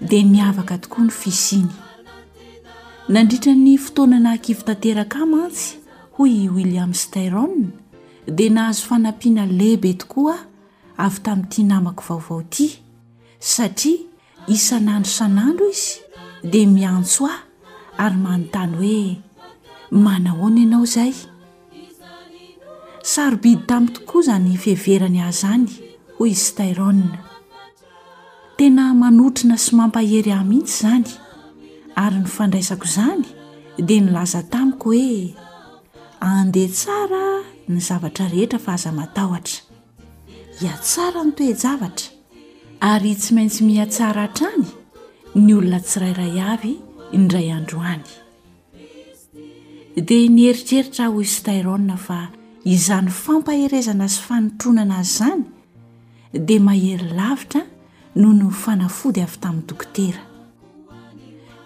dia miavaka tokoa ny fisiany. Nandritra ny fotoana nahakivy tanteraka ahy mantsy, hoy i William Styron, dia nahazo fanampiana lehibe tokoa aho avy tamin'ity namako vaovao ity, satria isan'andro isan'andro izy dia miantso ahy ary manontany hoe, Manahoana ianao izay? Sarobidy tamiko tokoa izany fiheverany ahy izany, hoy i Styron. Tena manotrona sy mampahery ahy mihitsy izany, ary ny fandraisako izany dia nilaza tamiko hoe, Andeha tsara ny zavatra rehetra fa aza matahotra. Hihatsara ny toe-javatra, ary tsy maintsy mihatsara hatrany ny olona tsirairay avy indray andro any. Dia nieritreritra aho hoy Styron fa izany fampaherezana sy fanotronana azy izany dia mahery lavitra noho ny fanafody avy tamin'ny dokotera.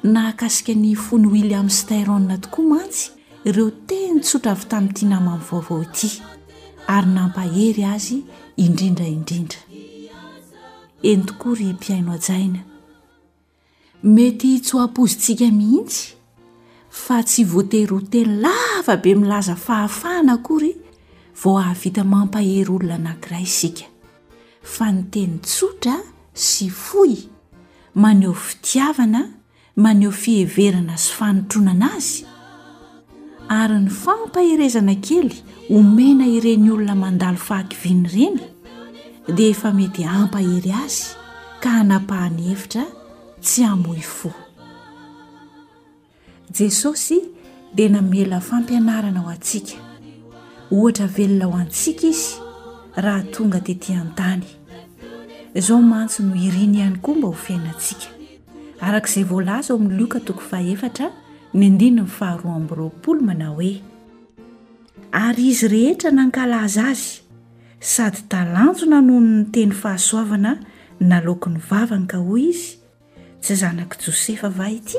Nahakasika ny fon'i William Styron tokoa mantsy ireo teny tsotra avy tamin'ity namany vaovao ity ary nampahery azy indrindra indrindra. Eny tokoa ry mpihaino hajaina. Mety tsy ho ampoizintsika mihitsy fa tsy voatery ho teny lava be milaza fahafahana akory vao hahavita mampahery olona anankiray isika, fa ny teny tsotra sy fohy maneho fitiavana, maneho fiheverana sy fanotronana azy, ary ny fampaherezana kely omena ireny olona mandalo fahakiviana ireny dia efa mety hampahery azy ka hanapahany hevitra tsy hamoy fo. Jesosy dia namela fampianarana ho antsika, ohatra velona ho antsika izy raha tonga tetỳ an-tany. Izao mantsy no iriny ihany koa mba ho fiainantsika. Araka izay voalaza ao amin'ny Lioka toko fahefatra ny andininy faharoa amby roapolo manao hoe ary izy rehetra nankalaza azy sady talanjona noho ny teny fahasoavana naloaky ny vavany ka hoy izy tsy zanak'i Josefa va ity?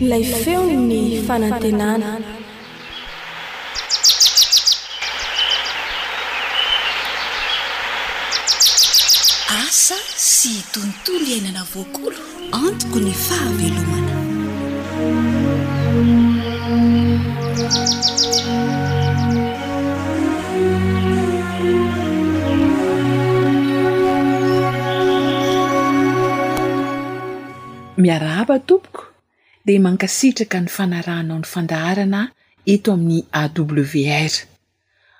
Ilay feon'ny fanantenana. Asa sy tontolo iainana voakolo antoko ny fahavelomana. Miarahaba tompoko, dia mankasitraka ny fanarahanao ny fandaharana eto amin'ny AWR.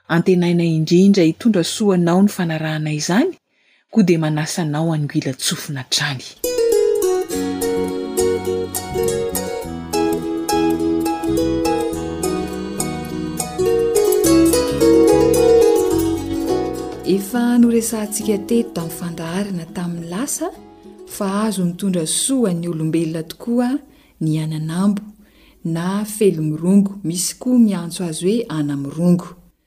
Antenaina indrindra hitondra soa anao ny fanarahana izany Koa dia manasa anao hangoilan-tsofina hatrany. Efa noresahantsika teto tamin'ny fandaharana tamin'ny lasa fa azo mitondra soa ny olombelona tokoa ny ananambo na felomirongo, misy koa miantso azy hoe anamirongo.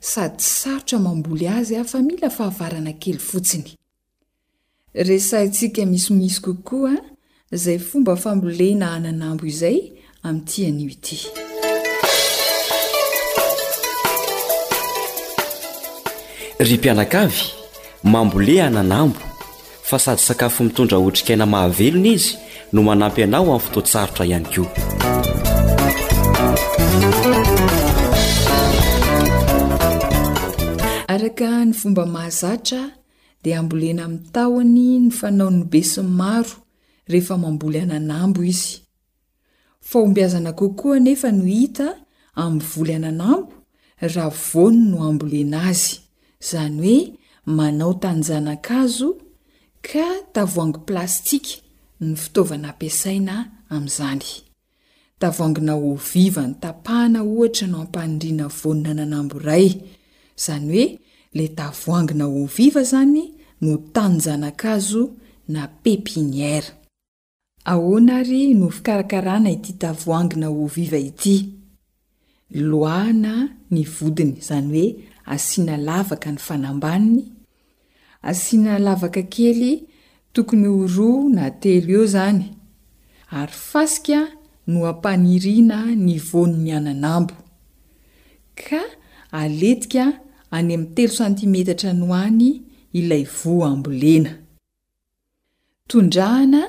sady tsy sarotra mamboly azy ah fa mila fahavarana kely fotsiny. Resahintsika misimisy kokoa izay fomba fambolena ananambo izay amin'ity anio ity. Ry mpianakavy, mambole ananambo fa sady sakafo mitondra otrikaina mahavelona izy no manampy anao amin'ny fotoan-tsarotra ihany koa. Araka ny fomba mahazatra dia ambolena amin'ny tahony ny fanaon'ny besinimaro rehefa mamboly ananambo izy. Fahombiazana kokoa anefa no hita amin'ny voly ananambo raha voany no ambolena azy, izany hoe manao tanin-janakazo ka tavoahangy plastika no fitaovana ampiasaina amin'izany. Tavoahangina eau vive notapahana ohatra no ampanindriana voany ananambo iray, izany hoe ilay tavoahangina eau vive izany no tanin-janakazo na pépinière. Ahoana ary no fikarakarana ity tavoangina eau viva ity? Loahana ny vodiny, izany hoe asiana lavaka ny fanambaniny, asiana lavaka kely tokony ho roa na telo eo izany, ary fasika no ampaniriana ny voany miananambo, ka aletika any amin'ny telo santimetatra any ho any ilay voa ambolena. Tondrahana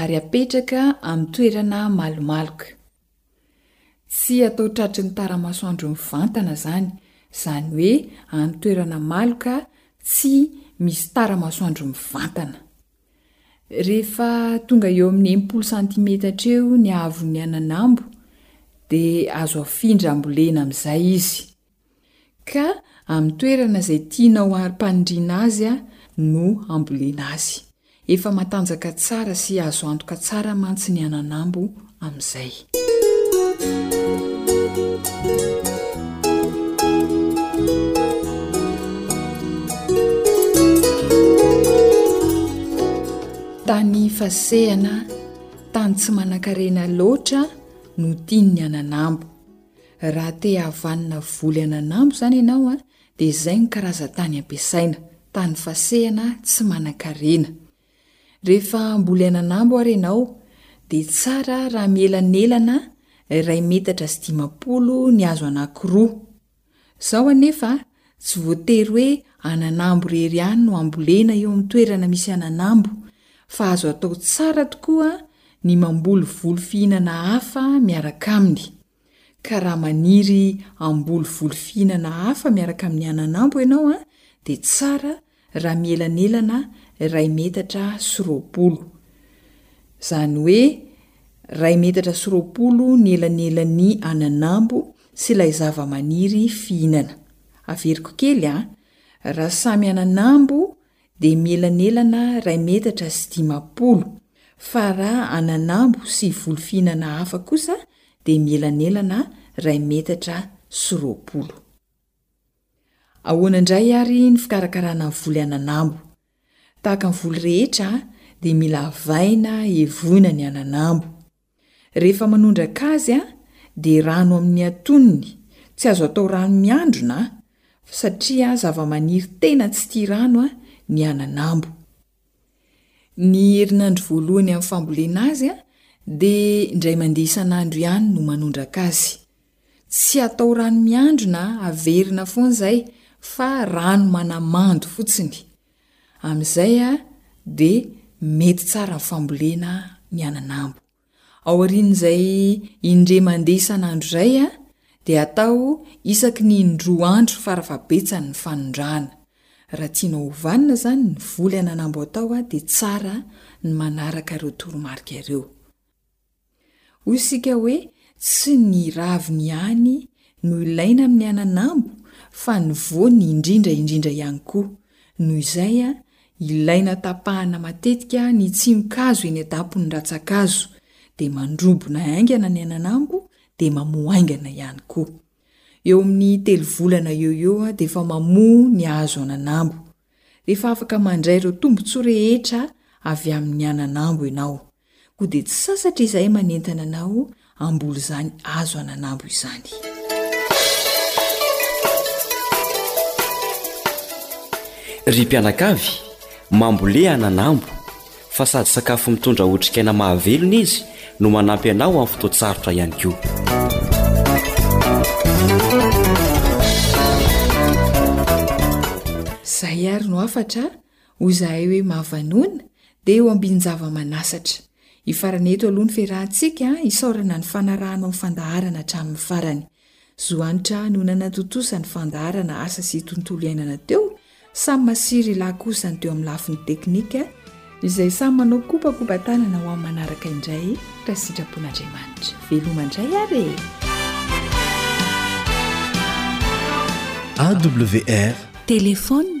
ary apetraka amin'ny toerana malomaloka. Tsy atao tratry ny tara-masoandro mivantana izany, izany hoe any toerana maloka tsy misy tara-masoandro mivantana. Rehefa tonga eo amin'ny enimpolo santimetatra eo ny haavon'ny ananambo dia azo afindra ambolena amin'izay izy. Ka amin'ny toerana izay tianao arim-paniriana azy no hambolena azy. Efa matanjaka tsara sy azo antoka tsara mantsy ny ananambo amin'izay. Tany fasehana, tany tsy manankarena loatra no tian'ny ananambo. Raha te havanona voly ananambo izany ianao dia izay ny karazan-tany ampiasaina, tany fasehana tsy manan-karena. Rehefa hamboly ananambo ary ianao dia tsara raha mielanelana iray metatra sy dimampolo ny hazo anankiroa. Izao anefa Tsy voatery hoe ananambo irery ihany no ambolena eo amin'ny toerana misy ananambo, fa azo atao tsara tokoa ny mamboly voly fihinana hafa miaraka aminy. Ka raha maniry hamboly voly fihinana hafa miaraka amin'ny ananambo ianao dia tsara raha mielanelana iray metatra sy roapolo. Izany hoe iray metatra sy roapolo ny elanelan'ny ananambo sy ilay zavamaniry fihinana. Averiko kely an! Raha samy ananambo dia mielanelana iray metatra sy dimampolo, fa raha ananambo sy voly fihinana hafa kosa dia mielanelana iray metatra sy roapolo. Ahoana indray ary ny fikarakarana ny voly ananambo? Tahaka ny voly rehetra dia mila avaina, evoina ny ananambo. Rehefa manondraka azy dia rano amin'ny atonony, tsy azo atao rano miandrona satria zava-maniry tena tsy tia rano ny ananambo. Ny herinandro voalohany amin'ny fambolena azy dia indray mandeha isan'andro ihany no manondraka azy. Tsy atao rano miandrona averina foana izay fa rano manamando fotsiny. Amin'izay dia mety tsara ny fambolena ny ananambo. Aorian'izay indray mandeha isan'andro iray dia atao isaky ny indroa andro farafahabetsany ny fanondrahana. Raha tianao ho vanona izany ny voly ananambo atao dia tsara ny manaraka ireo toromarika ireo. Hoy isika hoe tsy ny raviny ihany no ilaina amin'ny ananambo fa ny voany indrindra indrindra ihany koa. Noho izay Ilaina tapahana matetika ny tsimon-kazo eny an-tampon'ny rantsan-kazo, dia mandrobona haingana ny ananambo dia mamoa haingana ihany koa. Eo amin'ny telo volana eo eo dia efa mamoa ny hazo ananambo. Rehefa afaka mandray ireo tombontsoa rehetra avy amin'ny ananambo ianao, Koa dia tsy sasatra izahay manentana anao hamboly izany azo ananambo izany. Ry mpianakavy, mambolé ananambo, fa sady sakafo mitondra otrikaina mahavelona izy no manampy anao amin'ny fotoan-tsarotra ihany koa. Zay ary no hafatra a! Hoy izahay hoe mahavanona, dia eo ambin-java-manasatra. Hifarana eto aloha ny fiarahantsika, isaorana ny fanarahanao ny fandaharana hatramin'ny farany. Zo Hanitra no nanatontosa ny fandaharana Asa sy Tontolo Iainana teo, Sam Masirila kosa ny teo amin'ny lafiny teknika, izay samy manao kopakopan-tanana ho amin'ny manaraka indray raha sitrapon'Andriamanitra. Veloma indray ary e! AWR. Téléphone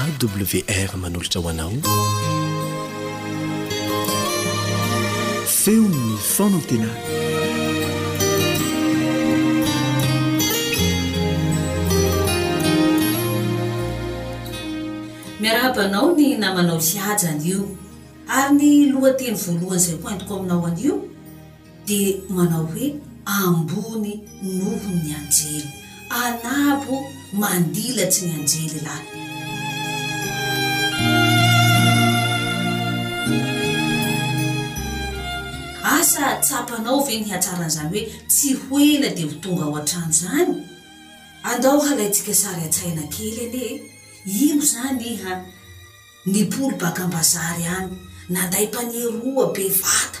AWR manolotra ho anao feon'ny fanantenana. Miarahaba anao ny namanao sy haja anio. Ary ny lohateny voalohany izay hoentiko aminao anio dia manao hoe ambony noho ny anjely, anabo mandilatry ny anjely lahy. Asa tsapanao ve ny hatsaran'izany hoe tsy ho ela dia ho tonga ao an-trano izany? Andao halaintsika sary an-tsaina kely anie e! Io izany iha nipoly baka am-bazary any, nanday panier roa be vata,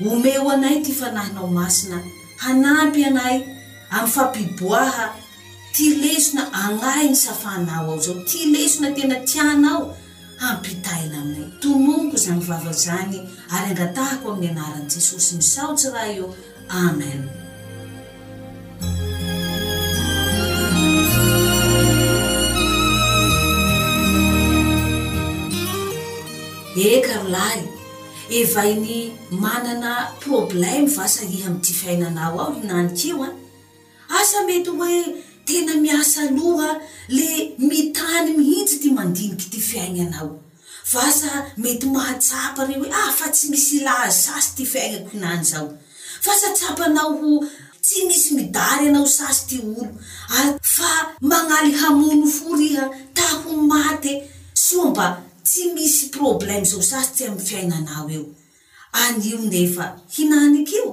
Omeo anay ity Fanahinao Masina hanampy anay amin'ny fampiboaha ity lesona Angahy ny safanao ao izao, ity lesona tena tianao hampitaina aminay. Tononiko izany vava izany ary angatahako amin'ny anaran'i Jesosy. Misaotsy Ray ô. Amen. Eka ry lahy. Evainy manana problème va sahia amin'ity fiainanao ao i Nanika io an! Asa mety hoe tena miasa loha le mitany mihitsy ity mandinika ity fiaignanao. Vasa mety mahatsapa re hoe afa tsy misy ilà azy sasy ity fiaignako hinany zao. Fa sa tsapanao ho tsy misy midary anao sasy ty olo ary fa magnaly hamono fo riha ta ho mate soa mba tsy misy problème zao sasy tsy amy fiainanao eo anio nefa hinanik io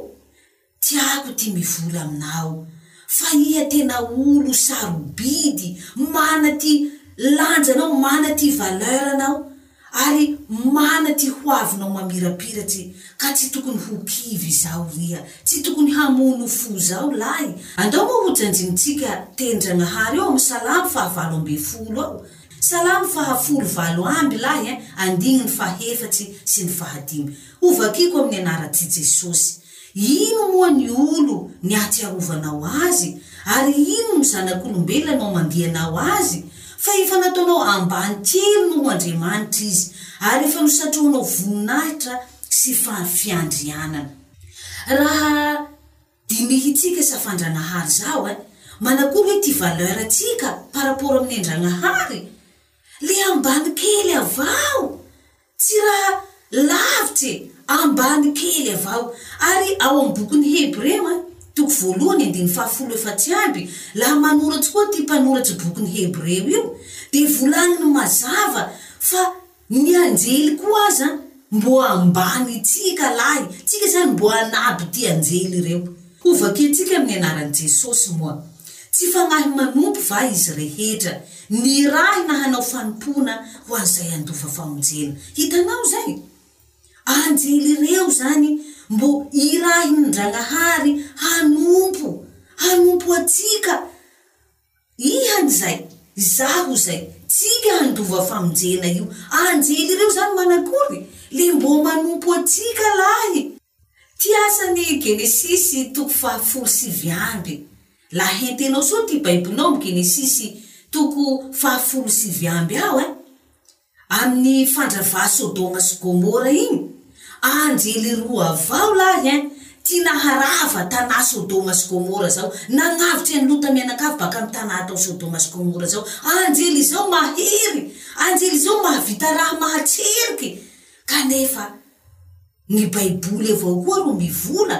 tiako ty mivola aminao fa iha tena olo sarobidy mana ty lanjanao mana ty valeur nao Ary mana ty hoavinao mamirapiratsy ka tsy tokony ho kivy izaho riha tsy tokony hamono fo zao lahy andao moa ho janjinitsika tenindragnahary eo amin'ny salamo faha valo ambin'ny folo eo salamo faha folo valo amby lahy eh andigniny faha efatsy sy ny faha dimy ho vakiko amin'ny anarats'i jesosy Ino moa ny olo ny ahatsiarovanao azy, ary ino ny zanak'olombelona no amandianao azy? Fa efa nataonao ambany kely noho Andriamanitra izy, ary efa nosatrohanao voninahitra sy fari-fiandrianana. Raha dinihintsika sa fandranahary zaho eh, manakory hoe ty valeur tsika par rapport amin'ny Andragnahary? Le ambany kely avao! Tsy raha lavitra e! Ambany kely avao. Ary ao amin'ny bokin'ny Hebreo a, toko voalohany andininy fahafolo efatsy amby, laha manoratsy koa ity mpanoratsy bokin'ny Hebreo io, dia volagniny mazava fa ny anjely koa aza mbo ambany tsika lahy, tsika zany mbo anabo ty anjely ireo. Hovakiantsika amin'ny anaran'i Jesosy moa. Tsy fanahy manompo va izy rehetra nirahina hanao fanompoana ho an'izay handova famonjena? Hitanao izay? Anjely ireo izany mbo irahin'Ndragnahary hanompo, hanompo antsika. Ihan izay! Izaho izay! Tsika handova afamonjena io! Anjely ireo izany manakory? Le mbô manompo antsika lahy! Ty asa ny Genesisy toko fahafolo sivy amby. La hentenao soa ty baibolao am Genesisy toko fahafolo sivy amby ao eh! Amin'ny fandravà sodoma sy gomora iny anjely roa avao lahy ein ty naharava tanà sodoma sy gomora zao nagnavotry an'i lota mianakavy baka amin'ny tanà tao sodoma sy gomora zao anjely izao mahery anjely izao mahavita raha mahatseriky kanefa ny baiboly avao koa ro mivola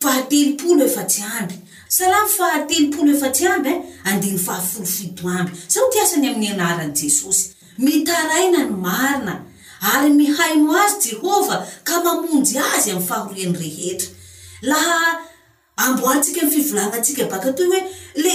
fahatelopolo efatsy amby, salamo fahatelopolo efatsy amby e, andininy fahafolo fito amby, zao ty asany amin'ny anaran'i Jesosy, Mitaraina ny marina, ary mihaino azy Jehovah ka mamonjy azy amin'ny fahoriany rehetra. Laha amboarintsika ny fivolagnantsika baka toy hoe, le.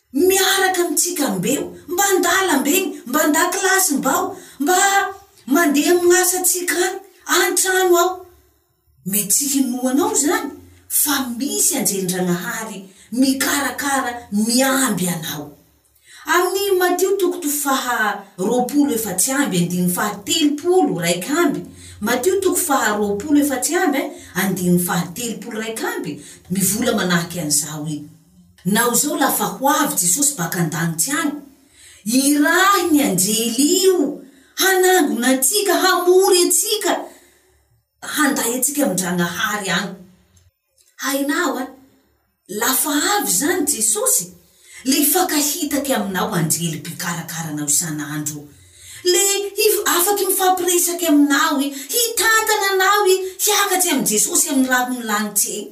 miaraka amin'ny tsikambeo, mba an-dalambe any, mba an-dakilasy, mba ao, mba mandeha amin'ny asantsika any, an-trano ao. Mety tsy hinoanao izany, fa misy anjelin-dRagnahary mikarakara miamby anao. Amin'ny Matio toko to faha roapolo efatsy amby andininy faha telopolo raika amby, Matio toko faha roapolo efatsy amby andininy faha telopolo raika amby, mivola manahake an'izao i. Naho izao lafa ho avy Jesosy baka an-danitry any, irahin' i anjely io hanangona antsika, hamory antsika, da handay antsika amin-dRagnahary agny. Hainao a, lafa avy zany Jesosy, le hifankahitaky aminao anjely mpikarakara anao isan'andro, le hif, afaky mifampiresaky aminao i, hitantana anao i hiakatry amin'i Jesosy amin'ny rahon'ny lanitry egny.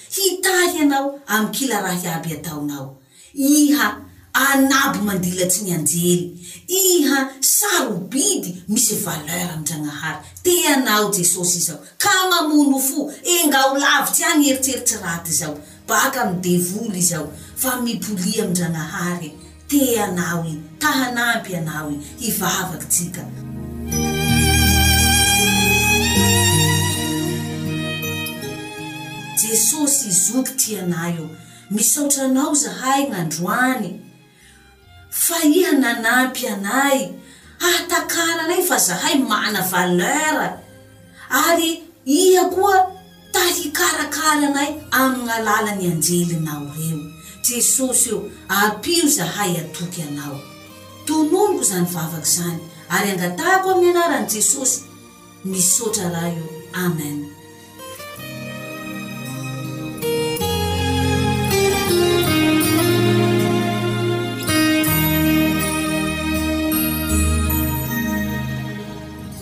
Hitahy anao amin'ny kila raha iaby ataonao. Iha anabo mandilatry ny anjely. Iha sarobidy misy valeur amin-dRagnahary. Te anao Jesosy izao. Ka mamono fo. Enga ho lavitsy any eritreritry raty izao. Baka amin'ny devoly izao. Fa mipolia amin-dRagnahary e. Te anao i. Ta hanampy anao i. Hivavak tsika. Jesosy i zoky ty anay ô. Misaotra anao zahay gn'androany fa iha nanampy anay hahatakara anay fa zahay mana valeur ary iha koa Ta hikarakara anay amign' alalan' i anjelinao reo, Jesosy ô, ampio zahay hatoky Anao. Tononiko zany vavaka zany ary angatahako amy anaran' Jesosy, misaotra Ray ô, Amen.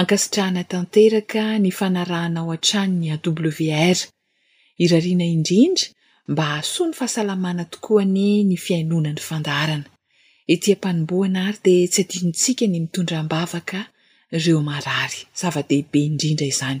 Ankasitrahana tanteraka ny fanarahanao hatrany ny AWR. Irariana indrindra mba hahasoa ny fahasalamana tokoa anie ny fihainoana ny fandaharana. Ety am-panombohana ary dia tsy adinontsika ny mitondra am-bavaka ireo marary. Zava-dehibe indrindra izany.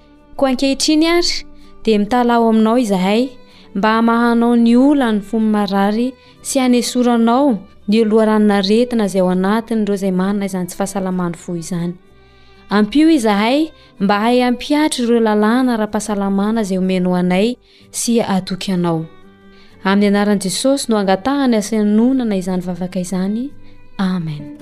Koa ankehitriny ary dia mitalaho aminao izahay mba hamahanao ny olan'ny fo marary sy hanesoranao ny loharanon-aretina izay ao anatin'ireo izay manana izany tsy fahasalamany fo izany. Ampio izahay mba hahay hampihatra ireo lalàna ara-pahasalamana izay omenao anay sy hatoky Anao. Amin'ny anaran'i Jesosy no angatahana sy anonana izany vavaka izany. Amen.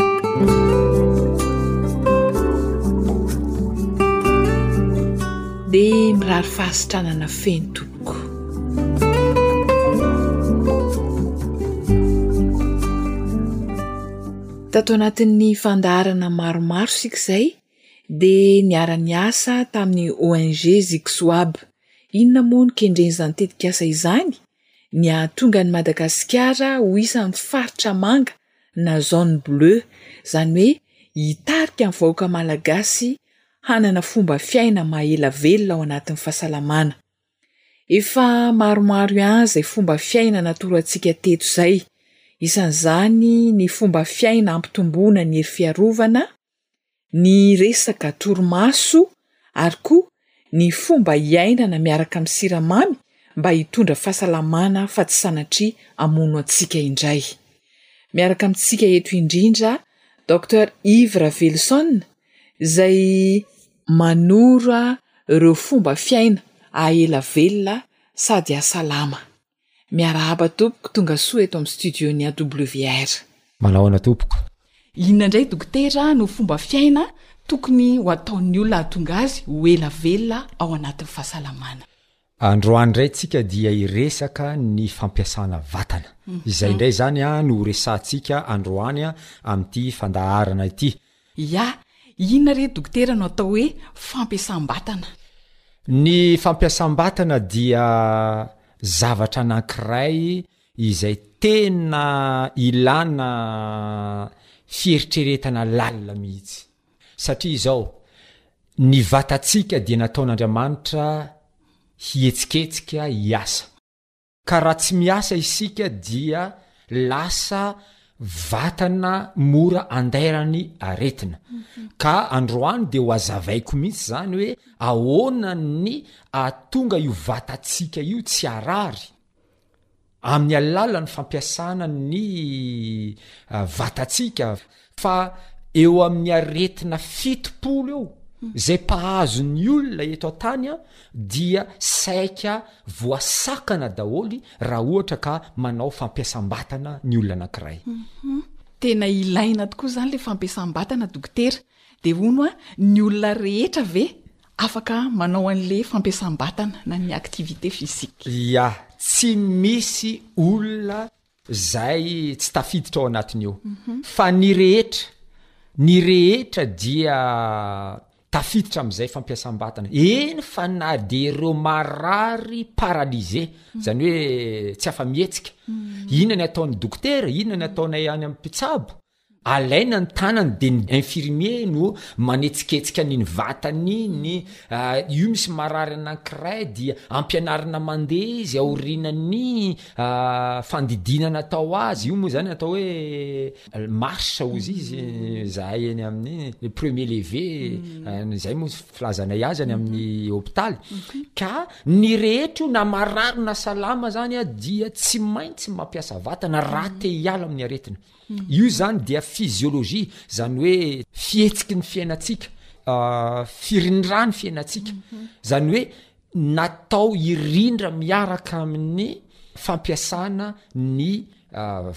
dia mirary fahasitranana feno tompoko tato anatin'ny fandaharana maromaro sika izay dia niara-niasa tamin'ny ONG Zixoab Inona moa no kendren'izany tetikasa izany? Ny hahatonga an'i Madagasikara ho isan'ny faritra manga na zone bleue, izany hoe hitarika ny vahoaka malagasy hanana fomba fiaina maha-ela velona ao anatin'ny fahasalamana. Efa maromaro ihany izay fomba fiaina natoroantsika teto izay, isan'izany ny fomba fiaina hampitomboana ny hery fiarovana, ny resaka torimaso ary koa ny fomba iainana miaraka amin'ny siramamy mba hitondra fahasalamana fa tsy sanatria hamono antsika indray. Miaraka amintsika eto indrindra Docteur Yves Raveloson izay manoro ireo fomba fiaina ahaela velona sady hasalama. Miarahaba tompoko tonga soa eto amin'ny studio ny AWR. Manahoana tompoko? Inona indray dokotera no fomba fiaina tokony ho ataon'ny olona hahatonga azy ho ela velona ao anatin'ny fahasalamana? Androany indray tsika dia hiresaka ny fampiasana vatana. Izay indray izany no horesahantsika androany amin'ity fandaharana ity. Ya, inona re dokotera no atao hoe fampiasam-batana? Ny fampiasam-batana dia zavatra anankiray izay tena ilana fieritreretana lalina mihitsy. Satria izao, ny vatantsika dia nataon'Andriamanitra hihetsiketsika, hiasa. Ka raha tsy miasa isika dia lasa vatana mora andairan'ny aretina. Ka androany dia ho hazavaiko mihitsy izany hoe ahoana ny ahatonga io vatantsika io tsy harary amin'ny alalan'ny fampiasana ny vatantsika. fa eo amin'ny aretina fitopolo eo zay mpahazo ny olona eto an-tany a dia saika voasakana daholy raha ohatra ka manao fampiasam-batana ny olona anankiray mhm. tena ilaina tokoa zany le fampiasam-batana dokotera de hono a ny olona rehetra ve afaka manao an'le fampiasam-batana na ny activité physique ya tsy misy olona Izay tsy tafiditra ao anatin'io. Fa ny rehetra, ny rehetra dia tafiditra amin'izay fampiasam-batana. Eny fa na dia ireo marary paralysé, izany hoe tsy afa-mihetsika. Inona ny ataon'ny dokotera, inona ny ataonay any amin'ny mpitsabo, Alaina ny tanany dia ny infirmier no manetsiketsika ny ny vatany, ny io misy marary anankiray dia ampianarina mandeha izy aoriana ny fandidiana natao azy, io moa zany atao hoe marche hozy izy zahay eny amin'ny premier leve izay moa filazanay azy any amin'ny hopitaly, ka ny rehetra io na marary na salama zany dia tsy maintsy mampiasa vatana raha te hiala amin'ny aretina. Io izany dia physiologie, izany hoe fihetsiky ny fiainantsika, firindra ny fiainantsika, izany hoe natao hirindra miaraka amin'ny fampiasana ny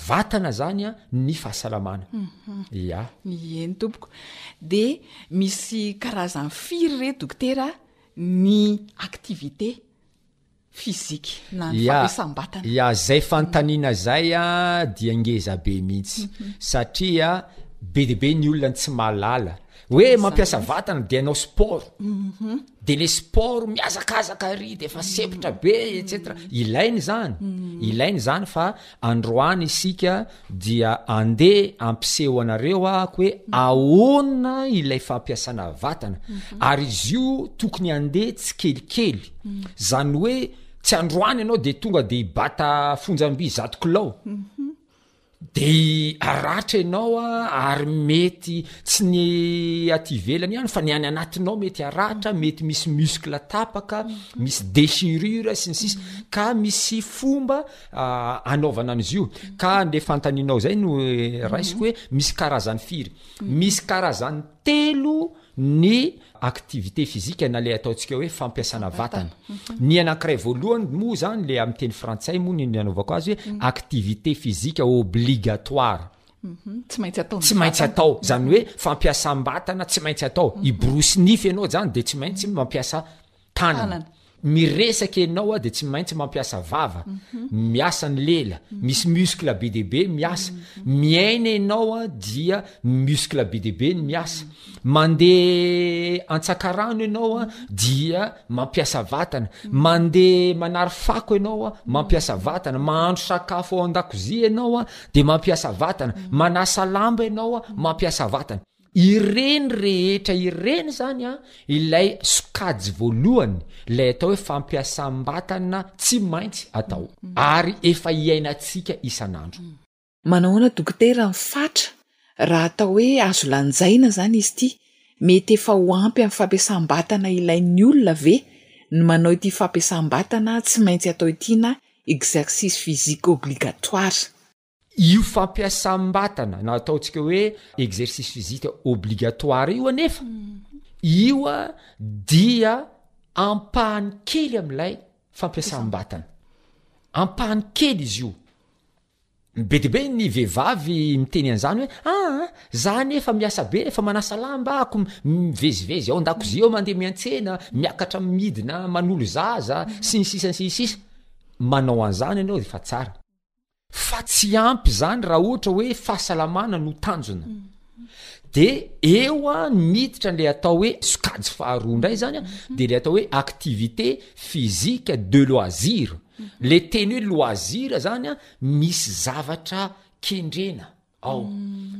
vatana izany an ny fahasalamana. Ia. Eny tompoko. Dia misy karazany firy re dokotera ny activité? Physique na ny fampiasam-batana. Ya, zay fanontaniana zay a dia ngeza be mihitsy satria be dia be ny olona tsy mahalala hoe mampiasa vatana dia hanao sport, dia le sport mihazakazaka ary dia efa sempotra be etc ilaina izany, ilaina izany fa. Androany isika dia andeha ampiseho anareo ahako hoe ahoana ilay fampiasana vatana mhm. ary izy io tokony andeha tsy kelikely mhm. zany hoe tsy androany ianao de tonga de ibata fonjamby zato kilao mhm. de aratra ianao a ary mety tsy ny aty velany ihany fa ny any anatinao mety aratra mety misy muscle tapaka misy dechirure sy ny sisy ka misy fomba anaovana an'izy io ka le fantaninao zay no eh, raisiko hoe misy karazany firy mm. misy karazany telo ny activité fizika na le ataontsika hoe fampiasana vatana mhm. ny anankiray voalohany moa zany le amin'ny teny frantsay moa ny anaovako azy hoe mm. activité fizika obligatoire Mhm. tsy maintsy atao tsy maintsy atao zany hoe fampiasam-batana tsy maintsy atao mhm. i brosy nify ianao zany de tsy maintsy mampiasa tanana miresaka ianao a de tsy maintsy mampiasa vava mhm. miasa ny lela mhm. misy muscle be de be miasa mhm. miaina ianao a dia ny muscle be de be ny miasa mandeha antsakarano ianao a dia mampiasa vatana mandeha manary fako ianao a mampiasa vatana mahandro sakafo ao an-dakozia ianao a de mampiasa vatana manasa lamba ianao a mampiasa vatana Ireny rehetra ireny izany an, ilay sokajy voalohany, ilay atao hoe fampiasam-batana tsy maintsy atao, ary efa iainantsika isan'andro. Manao ahoana dokotera ny fatra raha atao hoe azo lanjaina izany izy ity? Mety efa ho ampy amin'ny fampiasam-batana ilain'ny olona ve ny manao ity fampiasam-batana tsy maintsy atao ity na exercice physique obligatoire? Io fampiasam-batana na ataontsika hoe exercice physique obligatoire io anefa, io a dia ampahany kely amin'ilay fampiasam-batana, ampahany kely izy io. Be dia be ny vehivavy miteny an'izany hoe aa za anie efa miasa be, efa manasa lamba ako, mivezivezy ao an-dakozia ao, mandeha miantsena, miakatra midina, manolo zaza, sy ny sisa sy ny sisa. Manao an'izany ianao dia efa tsara. fa tsy ampy zany raha ohatra hoe fahasalamana no tanjona de eo a miditra le atao hoe sokajy faharoa indray zany a de le atao hoe activité physique de loisir le teny hoe loisir zany a misy zavatra kendrena ao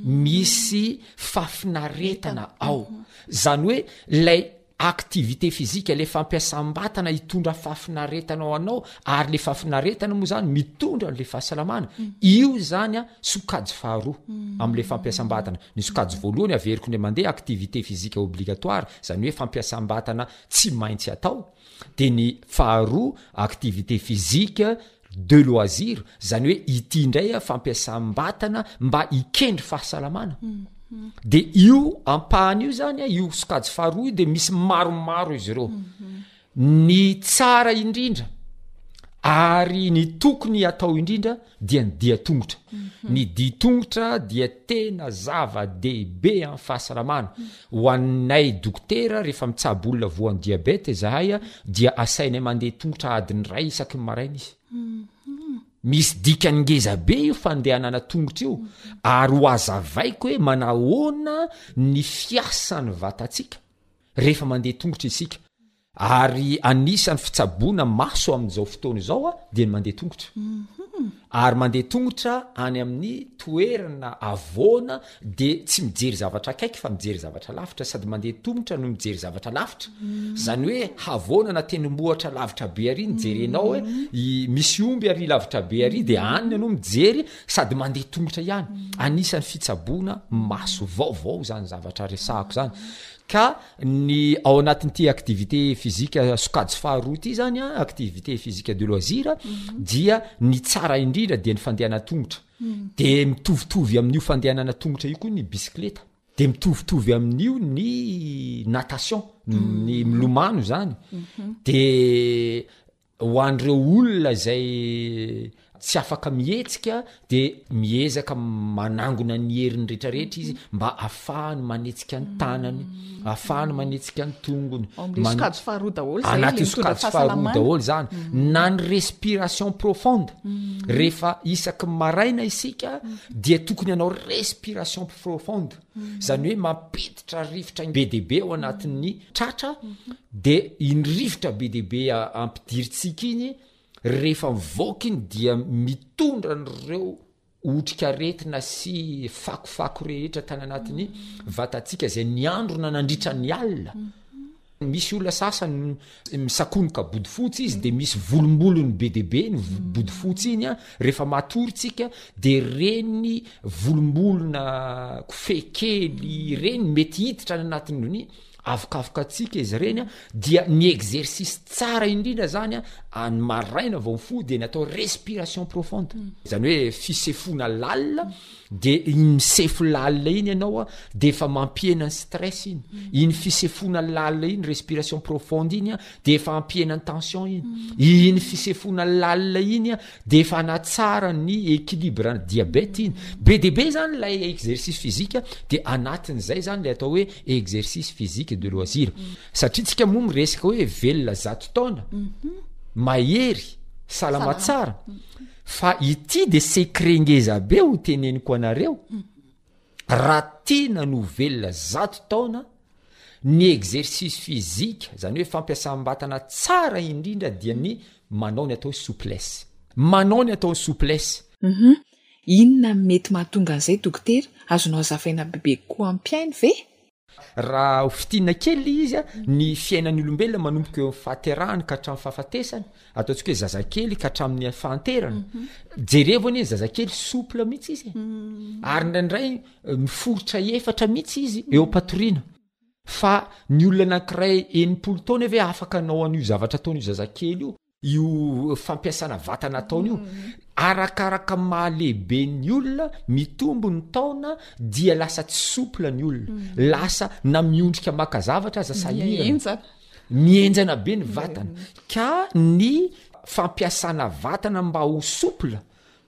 misy fafinaretana ao zany hoe lay activité physique le fampiasam-batana hitondra fafinaretana ao anao ary le fafinaretana moa zany mitondra le fahasalamana mm. io zany a sokajy faharoa mm. amle fampiasam-batana ny sokajy voalohany averiko ndray mandeha activité physique obligatoire zany hoe fampiasam-batana tsy maintsy atao de ny faharoa activité physique de loisir, zany hoe ity indray a fampiasam-batana mba hikendry fahasalamana, de io ampahany io zany a, io sokajy faharoa io de misy maromaro izy ireo, ny tsara indrindra ary ny tokony atao indrindra dia ny dia tongotra, ny dia tongotra dia tena zava-dehibe am fahasalamana, Ho anay dokotera, rehefa mitsabo olona voan'ny diabeta izahay dia asainay mandeha tongotra adiny iray isaky ny maraina izy. Misy dikany ngeza be io fandehanana tongotra io ary ho azavaiko hoe manahoana ny fiasan'ny vatantsika rehefa mandeha tongotra isika. Ary anisan'ny fitsaboana maso amin'izao fotoana izao dia ny mandeha tongotra. Ary mandeha tongotra any amin'ny toerana havoana dia tsy mijery zavatra akaiky fa mijery zavatra lavitra sady mandeha tongotra no mijery zavatra lavitra. Izany hoe havoana na tendrombohitra lavitra be ary no jerenao hoe misy omby ary lavitra be ary dia any ianao mijery sady mandeha tongotra ihany. Anisan'ny fitsaboana maso vaovao izany zavatra resahako izany ka Ny ao anatin'ity activité physique sokajy faharoa ity zany an, activité physique de loisir, dia ny tsara indrindra dia ny fandehanana an-tongotra. Dia mitovitovy amin'io fandehanana an-tongotra io koa ny bisikileta. Dia mitovitovy amin'io ny natation, ny milomano zany. Dia. Ho an'ireo olona izay tsy afaka mihetsika dia miezaka manangona ny heriny rehetrarehetra izy mba afahany manetsika ny tanany, afahany manetsika ny tongony. Ao amin'ilay sokajy faharoa daholo izay ilay mitondra fahasalamana. Anatin'ny sokajy faharoa daholo izany. Mm. Na ny respiration profonde. Mm. Rehefa isaky maraina isika mm. dia tokony hanao respiration profonde. Izany hoe mampiditra rivotra be dia be ao anatin'ny tratra, dia iny rivotra be dia be ampidirintsika iny, rehefa mivoaka iny dia mitondra an'ireo otrikaretina sy fakofako rehetra tany anatin'ny vatantsika izay niandrona nandritra ny alina. Misy olona sasany misakonoka bodofotsy izy dia misy volombolony be dia be iny bodofotsy iny a, rehefa matory tsika dia ireny volombolona kofehy kely ireny mety hiditra any anatin'ny avokavoka antsika izy ireny a, dia ny exercice tsara indrindra zany a, any maraina vao mifoha dia ny atao respiration profonde, zany hoe fisefoana lalina de iny misefo lalina iny ianao a de efa mampihena ny stress iny mm. iny fisefona lalina iny respiration profonde iny a de efa ampihena ny tension iny mm. iny fisefona lalina iny a de efa anatsara ny équilibre ny diabete iny mm. be de be zany lay exercice physique de anatin'izay zany lay atao hoe exercice physique de loisir satria tsika moa miresaka hoe velona zato taona mhm. mahery salama tsara Fa ity de secret ngeza be ho teneniko anareo, raha tianany ho velona zato taona, ny exercice physique, zany hoe fampiasam-batana tsara indrindra dia ny manao ny atao hoe souplesse. Manao ny atao souplesse. Hum, inona no mety mahatonga an'izay dokotera? Azonao hazavaina bebe kokoa ampihaino ve? Raha ho fintinina kely ilay izy, ny fiainan'ny olombelona manomboka eo amin'ny fahaterahany ka hatramin'ny fahafatesany, ataontsika hoe zazakely ka hatramin'ny fahanterana, jerevo anie ny zazakely souple mihitsy izy e! ary indraindray miforitra efatra mihitsy izy eo am-patoriana, fa ny olona anankiray enimpolo taona ve afaka hanao an'io zavatra ataon'io zazakely io? io fampiasana vatana ataony io arakaraka ny maha lehibe ny olona mitombo ny taona dia lasa tsy souple ny olona mhm. lasa na miondrika maka zavatra aza sahirana mihenjana be ny vatana mhm. ka ny fampiasana vatana mba ho souple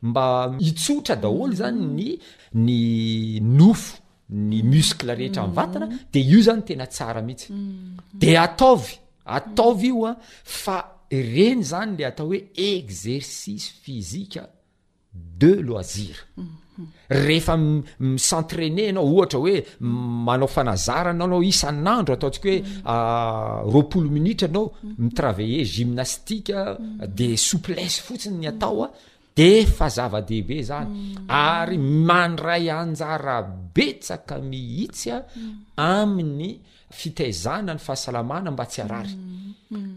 mba hitsotra daholo zany ny ny nofo ny muscle rehetra ny vatana mm. de io zany tena tsara mihitsy mm. de ataovy ataovy io a fa reny zany le atao hoe exercice fizika de loisir mm-hmm. rehefa micentraine anao ohatra hoe manao fanazarana anao isan'andro ataontsika hoe mm. ah, roapolo minitra anao mitraveiller gymnastika de souplesse fotsiny ny atao a Efa zava-dehibe izany ary mandray anjara betsaka mihitsy amin'ny fitaizana ny fahasalamana mba tsy harary.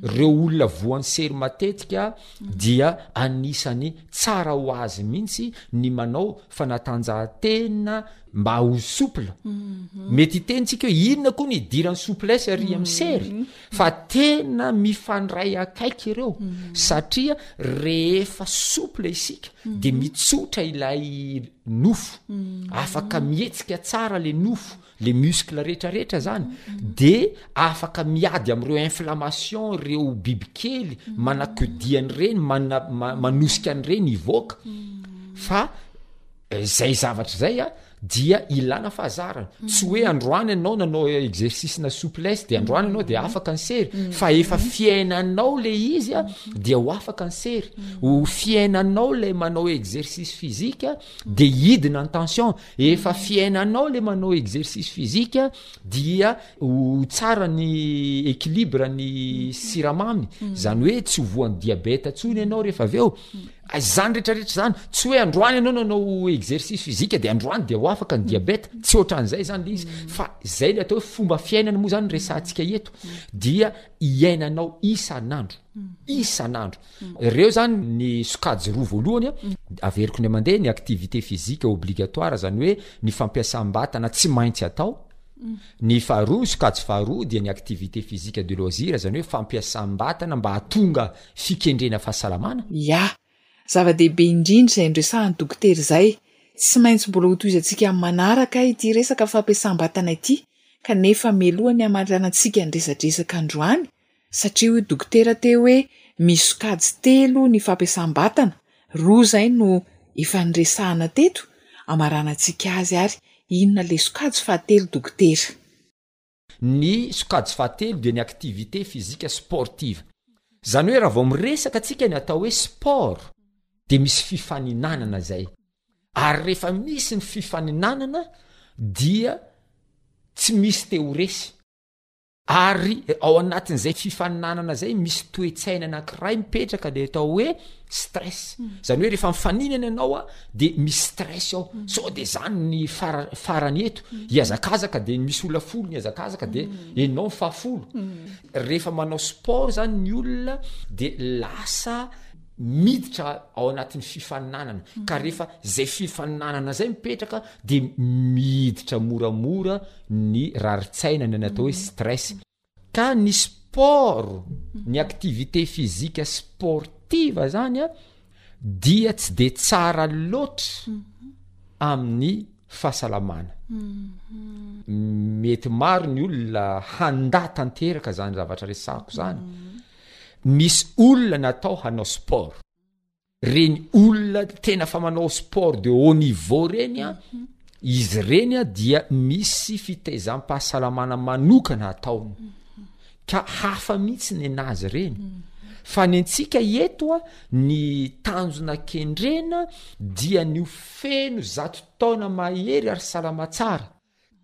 Ireo olona voan'ny sery matetika dia anisan'ny tsara ho azy mihitsy ny manao fanatanjahantena mba ho souple. Mety hiteny isika hoe inona koa ny idiran'ny souplesse ary amin'ny sery? fa tena mifandray akaiky ireo satria rehefa souple isika de mhm. mitsotra ilay nofo mhm. afaka mihetsika tsara le nofo le muscle rehetrarehetra zany mhm. de afaka miady am'ireo inflammation reo bibikely manakodiany reny manosika an'ireny ivoaka fa eh, zay zavatra zay a dia ilana fahazarana mm. tsy hoe androany anao nanao exercice na souplesse de androany anao de mm. afaka ny sery mm. fa efa fiainanao le izy a mm-hmm. dia ho afaka ny sery ho fiainanao le manao exercice fizika de hidina ny tension efa fiainanao le manao exercice fizika dia ho tsara ny équilibre ny siramamy zany hoe tsy ho voan'ny diabeta ntsony ianao rehefa avy eo Ka izany rehetra rehetra izany, tsy hoe androany ianao nanao exercice physique dia androany dia ho afaka ny diabeta, tsy ohatran'izay izany ilay izy, fa izay ilay atao hoe fomba fiainana moa izany no resahantsika eto, dia iainanao isan'andro, isan'andro. Ireo izany ny sokajy roa voalohany an, averiko indray mandeha, ny activité physique obligatoire, izany hoe ny fampiasam-batana tsy maintsy atao, ny faharoa, ny sokajy faharoa dia ny activité physique de loisir, izany hoe fampiasam-batana mba hahatonga fikendrena fahasalamana? Ia. Zava-dehibe indrindra izay noresahan'ny dokotera izay. Tsy maintsy mbola hotohizantsika amin'ny manaraka ity resaka fampiasam-batana ity, kanefa mialoha ny hamaritanantsika ny resadresaka androany, satria hoy dokotera teo hoe misy sokajy telo ny fampiasam-batana, roa izay no efa niresahana teto, hamaranantsika azy ary inona ilay sokajy fahatelo dokotera? Ny sokajy fahatelo dia ny activité physique sportive. Izany hoe raha vao miresaka antsika ny atao hoe sport dia misy fifaninanana izay. Ary rehefa misy ny fifaninanana dia tsy misy te ho resy. Ary ao anatin'izay fifaninanana izay misy toe-tsaina anankiray mipetraka dia atao hoe stress zany hoe rehefa mifaninana ianao a de misy stress ao mm. sao de zany ny fara farany eto mm. hiazakazaka de misy olona folo ny azakazaka de mm. enao ny fahafolo rehefa manao sport zany ny olona de lasa miditra ao anatin'ny fifaninanana ka rehefa zay fifaninanana zay mipetraka de miditra moramora ny raritsaina ny ny atao hoe stress Ka ny sport, ny activité physique sportive zany an, dia tsy dia tsara loatra amin'ny fahasalamana. Mety maro ny olona handà tanteraka izany zavatra resahako izany. Misy olona natao hanao sport. reny olona tena fa manao sport de haut niveau reny a mhm. izy ireny a dia misy fitaizam-pahasalamana manokana ataony mhm. ka hafa mihitsy ny anazy ireny mhm. fa ny antsika eto a ny tanjona kendrena dia ny ho feno zato taona mahery ary salama tsara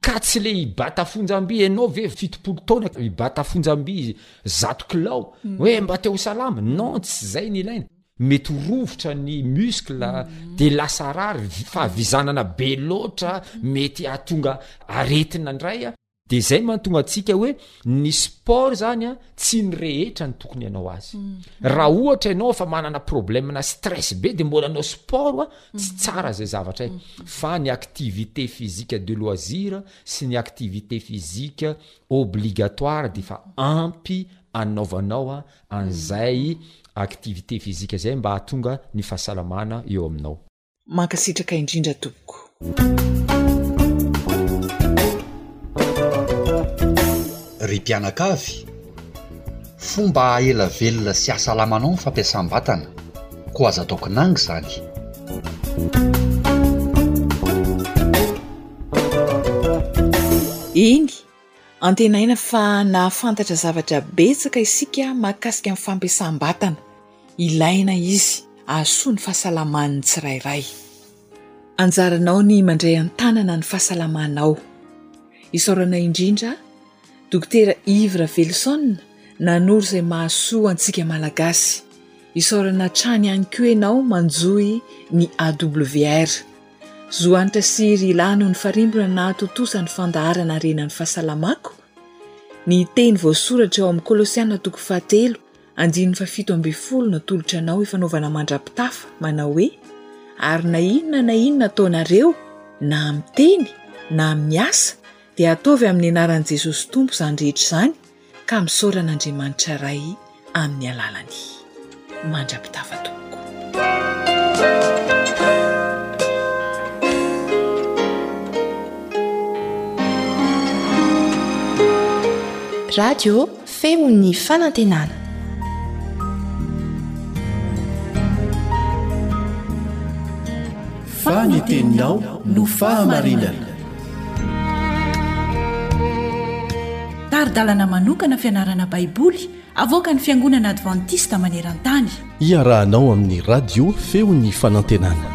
Ka tsy le i Bata Fonjamby enao ve fitopolo taona i Bata Fonjamby zato kilao hoe mba te ho salama? Non tsy zay ny ilaina. Mety ho rovitra ny muscle de lasa harary fa vizanana be loatra mety hahatonga aretina ndray de zay mantonga antsika hoe ny sport zany tsy ny rehetra no tokony hanao azy. Raha ohatra enao efa manana problème na stress be de mbola anao sport Tsy tsara izay zavatra e. Fa ny activité physique de loisir sy ny activité physique obligatoire dia efa ampy anaovanao an'izay activité physique izay mba hahatonga ny fahasalamana eo aminao. Mankasitraka indrindra tompoko. Ry mpianakavy, Fomba hahela velona sy hahasalama anao ny fampiasam-batana, koa aza atao kinanga izany. Eny, antenaina fa nahafantatra zavatra betsaka isika mahakasika ny fampiasam-batana. Ilaina izy hahasoa ny fahasalaman'ny tsirairay. Anjaranao ny mandray an-tanana ny fahasalamanao. Isaorana indrindra. Dokotera Yves Raveloson nanoro izay mahasoa antsika Malagasy. Isaorana hatrany ihany koa ianao manjohy ny AWR. Zo hanitra sy ry lahy noho ny farimbona nahatontosa ny fandaharana harena ny fahasalamako. Ny teny voasoratra eo amin'ny Kolosiana toko fahatelo andininy fahafito ambin'ny folo no atolotra anao ifanaovana mandra-pitafa manao hoe, Ary na inona na inona ataonareo, na amin'ny teny, na amin'ny asa, dia ataovy amin'ny anaran'i Jesosy Tompo izany rehetra izany ka misaora an'Andriamanitra Ray amin'ny alalan'i. Mandra-pitava tompoko. Radio. Feon'ny fanantenana. Fa ny teninao no fahamarinana. Tari-dalana manokana fianarana Baiboly avoakan'ny Fiangonana Advantista maneran-tany. Iarahanao amin'ny radio feon'ny fanantenana.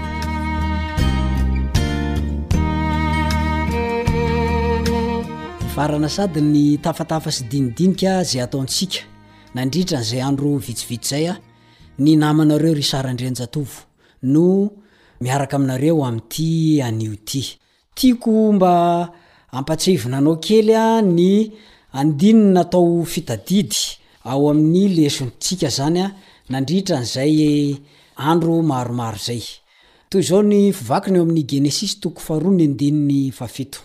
Varana sady ny tafatafa sy dinidinika izay ataontsika nandritra an'izay andro vitsivitsy izay aho, ny namanareo ry Sara Andrianjatovo no miaraka aminareo amin'ity anio ity. Tiako mba hampatsiahivina anao kely ny andininy natao ho fitadidy ao amin'ny lesontsika zany nandritra an'izay andro maromaro izay. Toy izao ny fivakiny ao amin'ny Genesisy toko faharoa ny andininy fahafito.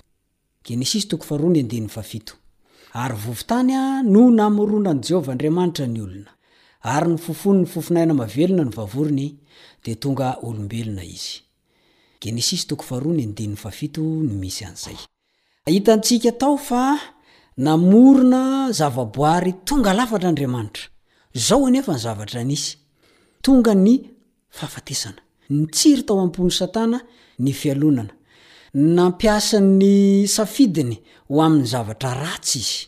Genesisy toko faharoa ny andininy fahafito. Ary vovon-tany no namoronan'i Jehovah Andriamanitra ny olona, ary nofofony ny fofon'aina mahavelona ny vavoriny, dia tonga olombelona izy. Genesisy toko faharoa ny andininy fahafito no misy an'izay. Hitantsika tao fa namorona zavaboary tonga lafatra Andriamanitra. Izao anefa ny zavatra nisy, tonga ny fahafatesana. Nitsiry tao am-pon'i Satana ny fialonana. Nampiasa ny safidiny ho amin'ny zavatra ratsy izy.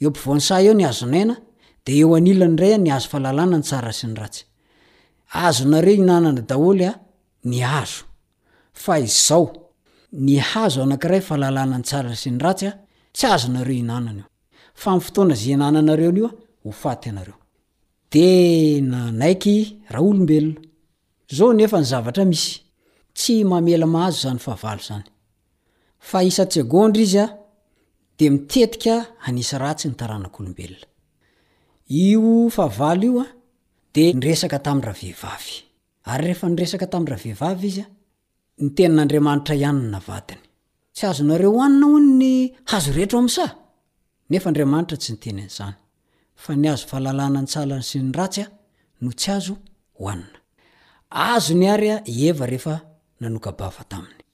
Eo ampovoan'ny saha eo ny hazon'aina, dia eo anilany indray an ny hazo fahalalana ny tsara sy ny ratsy. Azonareo hinanana daholo an ny hazo. Fa izao, ny hazo anankiray fahalalana ny tsara sy ny ratsy an, tsy azonareo hinanana io. Fa amin'ny fotoana izay hinananareo an'io an, ho faty ianareo. Dia nanaiky raolombelona. Izao anefa ny zavatra misy, tsy mamela mahazo izany fahavalo izany. fa isan-tsegondra izy dia mitetika hanisy ratsy ny taranak'olombelona. Io fahavalo io dia niresaka tamin-dravehivavy, ary rehefa niresaka tamin-dravehivavy izy, ny tenin'Andriamanitra ihany no navadiny. Tsy azonareo hohanina hono ny hazo rehetra ao amin'ny saha? Nefa Andriamanitra tsy niteny an'izany, fa ny hazo fahalalana ny tsara sy ny ratsy no tsy azo hohanina. Azony àry i Eva rehefa nanoka-bava taminy.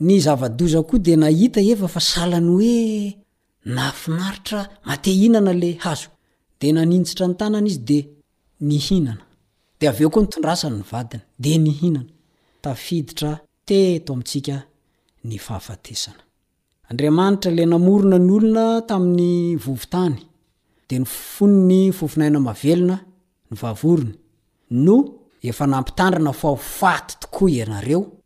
Ny zava-doza koa dia nahita efa fa sahala ny hoe nahafinaritra ma te hihinana le hazo dia naninjitra ny tanany izy dia nihinana. Dia avy eo koa nitondrasany ny vadiny dia nihinana. Tafiditra teto amintsika ny fahafatesana. Andriamanitra ilay namorona ny olona tamin'ny vovo-tany dia ny fony ny fofon'aina mavelona, ny vavorony, no efa nampitandrina fa ho faty tokoa ianareo,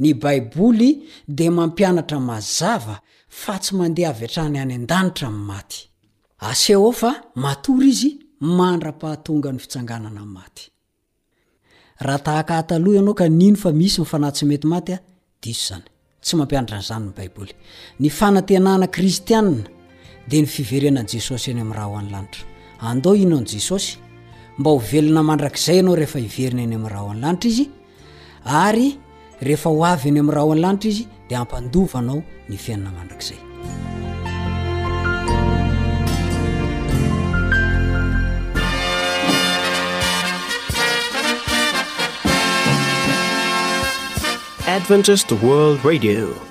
Ny Baiboly dia mampianatra mazava fa tsy mandeha avy hatrany any an-danitra ny maty. Asehao fa matory izy mandra-pahatongan'ny fitsanganana amin'ny maty. Raha tahaka ahy taloha ianao ka nino fa misy ny fanahy tsy mety maty, diso izany. Tsy mampianatra an'izany ny Baiboly. Ny fanantenana kristianina dia ny fiverenan'i Jesosy eny amin'ny ra ho any lanitra. Andao hino an'i Jesosy mba ho velona mandrakizay ianao rehefa hiverina eny amin'ny ra ho any lanitra izy, ary rehefa ho avy any amin'ny rahon'ny lanitra izy dia hampandovanao ny fiainana mandrakizay Adventist World Radio